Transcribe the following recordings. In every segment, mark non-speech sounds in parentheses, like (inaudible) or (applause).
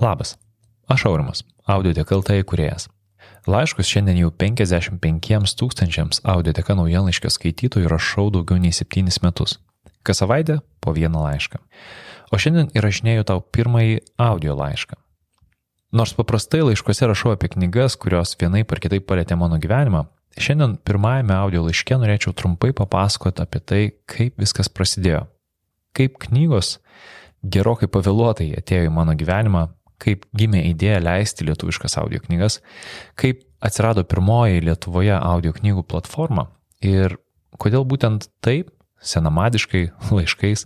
Labas, aš Aurimas, audioteka LT įkūrėjas. Laiškus šiandien jau 55 tūkstančiams audioteka naujienlaiškio skaitytojų rašau daugiau nei 7 metus. Kas savaitę po vieną laišką. O šiandien įrašinėjau tau pirmąjį audio laišką. Nors paprastai laiškuose rašau apie knygas, kurios vienai par kitaip palėtė mano gyvenimą, šiandien pirmajame audio laiške norėčiau trumpai papasakoti apie tai, kaip viskas prasidėjo. Kaip knygos gerokai pavėluotai atėjo į mano gyvenimą, kaip gimė idėja leisti lietuviškas audio knygas, kaip atsirado pirmoji Lietuvoje audio knygų platforma ir kodėl būtent taip, senamadiškai, (laughs) laiškais,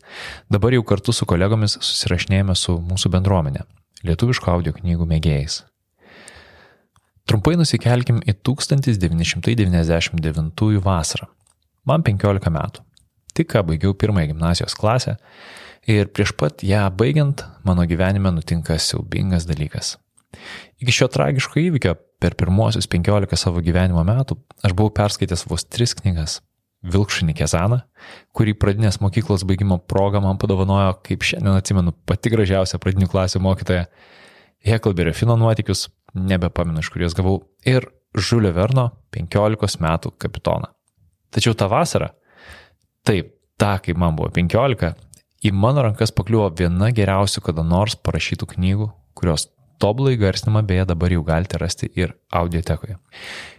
dabar jau kartu su kolegomis susirašinėjame su mūsų bendruomenė, lietuviško audio knygų mėgėjais. Trumpai nusikelkim į 1999 vasarą. Man 15 metų. Tik ką baigiau pirmąją gimnazijos klasę Ir prieš pat ją baigiant, mano gyvenime nutinka siaubingas dalykas. Iki šio tragiško įvykio per pirmosius 15 savo gyvenimo metų aš buvau perskaitęs vos tris knygas. Vilkšinį Kezaną, kurį pradinės mokyklos baigimo proga man padovanojo, kaip šiandien atsimenu, pati gražiausia pradinių klasių mokytoja. Heklberio Fino nuotikius, nebepamenu iš kur juos gavau, ir Žulio Verno 15 metų kapitoną. Tačiau tą vasarą, taip, tą, kai man buvo 15, į mano rankas pakliuvo viena geriausių kada nors parašytų knygų, kurios tobulai garsinimą beje dabar jau galite rasti ir audiotekoje.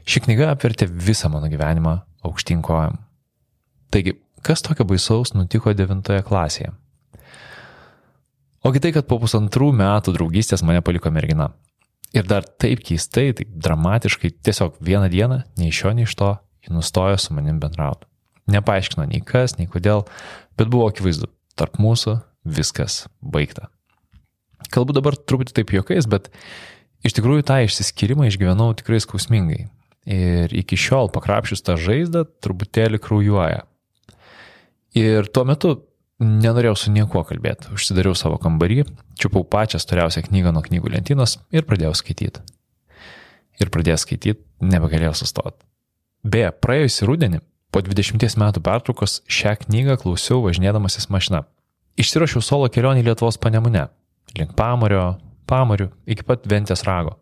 Ši knyga apvertė visą mano gyvenimą aukštinkojam. Taigi, kas tokio baisaus nutiko devintoje klasėje? Ogi tai, kad po pusantrų metų draugystės mane paliko mergina. Ir dar taip keistai, taip dramatiškai, tiesiog vieną dieną, nei iš šio, nei iš to, ji nustojo su manim bendrauti. Nepaaiškino nei kas, nei kodėl, bet buvo akivaizdu, tarp mūsų viskas baigta. Kalbu dabar truputį taip juokais, bet iš tikrųjų tą išsiskyrimą išgyvenau tikrai skausmingai. Ir iki šiol pakrapšius tą žaizdą truputėlį kraujuoja. Ir tuo metu nenorėjau su niekuo kalbėti. Užsidariau savo kambarį, čiupau pačią storiausią knygą nuo knygų lentynos ir pradėjau skaityti. Ir pradėjęs skaityti, nebegalėjau sustoti. Beje, praėjusį rudenį Po 20 metų pertraukos šią knygą klausiau važinėdamasis mašina. Išsirašiau solo kelionį Lietuvos panemune, link Pamorio, Pamorių, iki pat Ventės rago.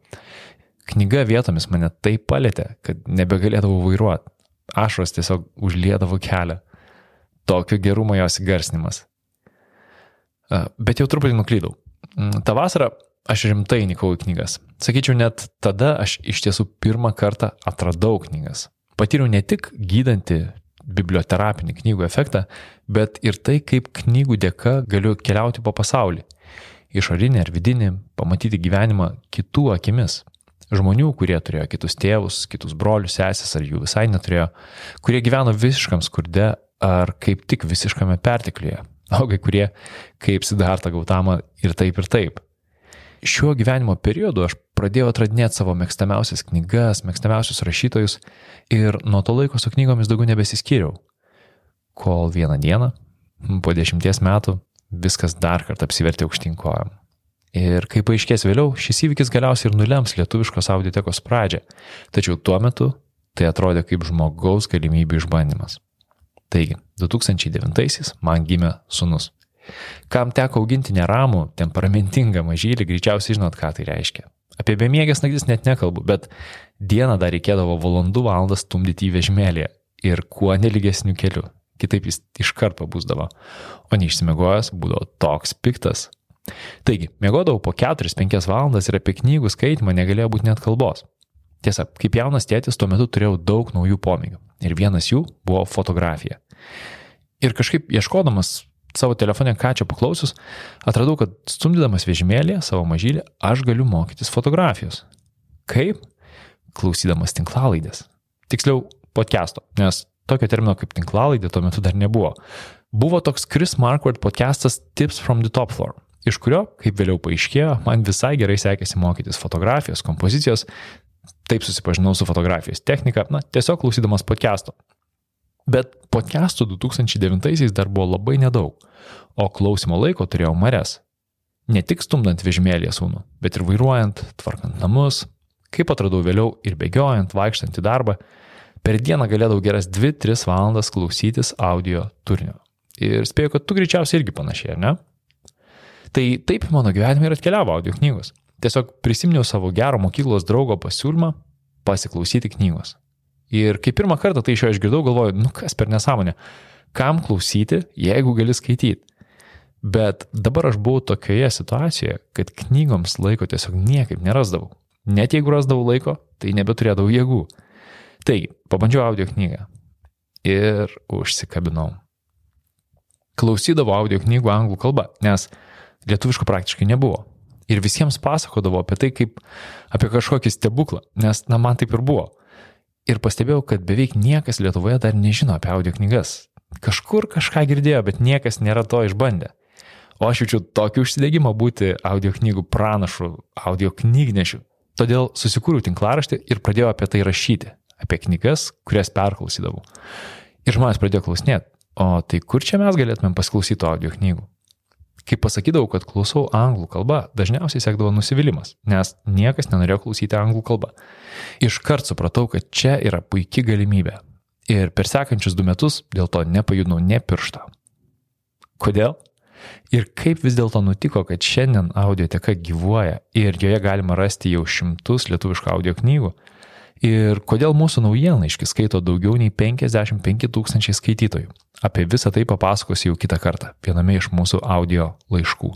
Knyga vietomis mane taip palėtė, kad nebegalėdavau vairuoti. Ašros tiesiog užliedavo kelią. Tokio gerumo jos įgarsinimas. Bet jau truputį nuklydau. Mm, Ta vasara aš rimtai nikau į knygas. Sakyčiau, net tada aš iš tiesų pirmą kartą atradau knygas patyriau ne tik gydantį biblioterapinį knygų efektą, bet ir tai, kaip knygų dėka galiu keliauti po pasaulį. Išorinį ar vidinį, pamatyti gyvenimą kitų akimis. Žmonių, kurie turėjo kitus tėvus, kitus brolius, sesės ar jų visai neturėjo, kurie gyveno visiškam skurde ar kaip tik visiškame pertekliuje, o kai kurie kaip Siddhartha Gautama ir taip ir taip šiuo gyvenimo periodu aš pradėjau atradinėti savo mėgstamiausias knygas, mėgstamiausius rašytojus ir nuo to laiko su knygomis daugiau nebesiskyriau. Kol vieną dieną, po dešimties metų, viskas dar kartą apsivertė aukštinkojam. Ir kaip paaiškės vėliau, šis įvykis galiausiai ir nulems lietuviškos audiotekos pradžią, tačiau tuo metu tai atrodė kaip žmogaus galimybių išbandymas. Taigi, 2009-aisiais man gimė sunus. Kam teko auginti neramų, temperamentingą mažylį, greičiausiai žinot, ką tai reiškia. Apie bemiegės naktis net nekalbu, bet dieną dar reikėdavo valandų valandas stumdyti į vežimėlį ir kuo neligesnių kelių. Kitaip jis iškart pabūsdavo, o neišsimegojęs būdavo toks piktas. Taigi, mėgodavau po 4-5 valandas ir apie knygų skaitimą negalėjo būti net kalbos. Tiesa, kaip jaunas tėtis tuo metu turėjau daug naujų pomėgių ir vienas jų buvo fotografija. Ir kažkaip ieškodamas savo telefone ką čia paklausius, atradau, kad stumdydamas vežimėlį savo mažylį, aš galiu mokytis fotografijos. Kaip? Klausydamas tinklalaidės. Tiksliau, podcast'o, nes tokio termino kaip tinklalaidė tuo metu dar nebuvo. Buvo toks Chris Marquardt podcastas Tips from the Top Floor, iš kurio, kaip vėliau paaiškėjo, man visai gerai sekėsi mokytis fotografijos, kompozicijos, taip susipažinau su fotografijos technika, na, tiesiog klausydamas podcast'o. Bet podcastų 2009-aisiais dar buvo labai nedaug, o klausimo laiko turėjau mares. Ne tik stumdant vežimėlį sūnų, bet ir vairuojant, tvarkant namus, kaip atradau vėliau ir bėgiojant, vaikštant į darbą, per dieną galėdavau geras 2-3 valandas klausytis audio turinio. Ir spėjau, kad tu greičiausiai irgi panašiai, ne? Tai taip mano gyvenime ir atkeliavo audio knygos. Tiesiog prisiminiau savo gero mokyklos draugo pasiūlymą pasiklausyti knygos. Ir kai pirmą kartą tai iš jo išgirdau, galvoju, nu kas per nesąmonę, kam klausyti, jeigu gali skaityti. Bet dabar aš buvau tokioje situacijoje, kad knygoms laiko tiesiog niekaip nerasdavau. Net jeigu rasdavau laiko, tai nebeturėdavau jėgų. Taigi, pabandžiau audio knygą ir užsikabinau. Klausydavau audio knygų anglų kalba, nes lietuviškų praktiškai nebuvo. Ir visiems pasakodavau apie tai kaip apie kažkokį stebuklą, nes, na, man taip ir buvo. Ir pastebėjau, kad beveik niekas Lietuvoje dar nežino apie audio knygas. Kažkur kažką girdėjo, bet niekas nėra to išbandę. O aš jaučiu tokį užsidėgymą būti audio knygų pranašu, audio knygnešiu. Todėl susikūriau tinklaraštį ir pradėjau apie tai rašyti, apie knygas, kurias perklausydavau. Ir žmonės pradėjo klausinėti, o tai kur čia mes galėtumėm pasiklausyti audio knygų? Kai pasakydavau, kad klausau anglų kalbą, dažniausiai sekdavo nusivylimas, nes niekas nenorėjo klausyti anglų kalbą. Iškart supratau, kad čia yra puikia galimybė. Ir per sekančius du metus dėl to nepajudinau ne piršto. Kodėl? Ir kaip vis dėlto nutiko, kad šiandien audioteka gyvuoja ir joje galima rasti jau šimtus lietuviškų audio knygų. Ir kodėl mūsų naujienlaiškį skaito daugiau nei 55 tūkstančiai skaitytojų. Apie visą tai papasakosiu jau kitą kartą, viename iš mūsų audio laiškų.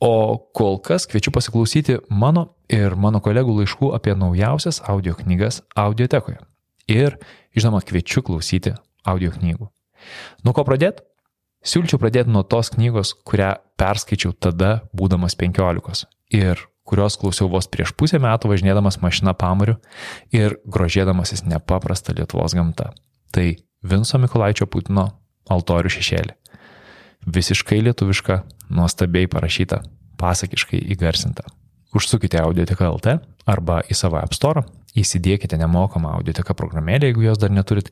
O kol kas kviečiu pasiklausyti mano ir mano kolegų laiškų apie naujausias audio knygas audiotekoje. Ir, žinoma, kviečiu klausyti audio knygų. Nuo ko pradėti? Siūlyčiau pradėti nuo tos knygos, kurią perskaičiau tada, būdamas 15 ir kurios klausiau vos prieš pusę metų važinėdamas mašina pamariu ir grožėdamasis nepaprastą Lietuvos gamtą. Tai Vinso Mikulaičio Putino altorių šešėlį. Visiškai lietuviška, nuostabiai parašyta, pasakiškai įgarsinta. Užsukite audioteką LT arba į savo App Store, įsidėkite nemokamą audioteką programėlę, jeigu jos dar neturit,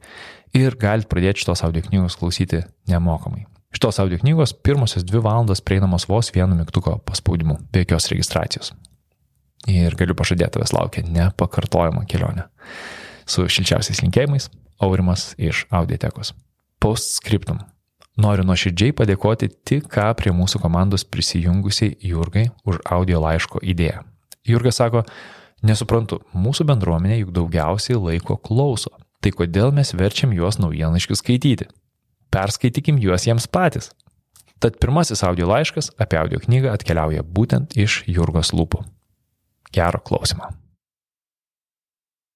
ir galite pradėti šitos audio knygos klausyti nemokamai. Šitos audio knygos pirmosios dvi valandos prieinamos vos vienu mygtuko paspaudimu, be jokios registracijos. Ir galiu pažadėti, tavęs laukia nepakartojama kelionė. Su šilčiausiais linkėjimais, Aurimas iš Audiotekos. Postscriptum. Noriu nuoširdžiai padėkoti tik ką prie mūsų komandos prisijungusiai Jurgai už audio laiško idėją. Jurga sako, nesuprantu, mūsų bendruomenė juk daugiausiai laiko klauso. Tai kodėl mes verčiam juos naujienlaiškius skaityti? perskaitykim juos jiems patys. Tad pirmasis audio laiškas apie audio knygą atkeliauja būtent iš Jurgos lūpų. Gero klausimo.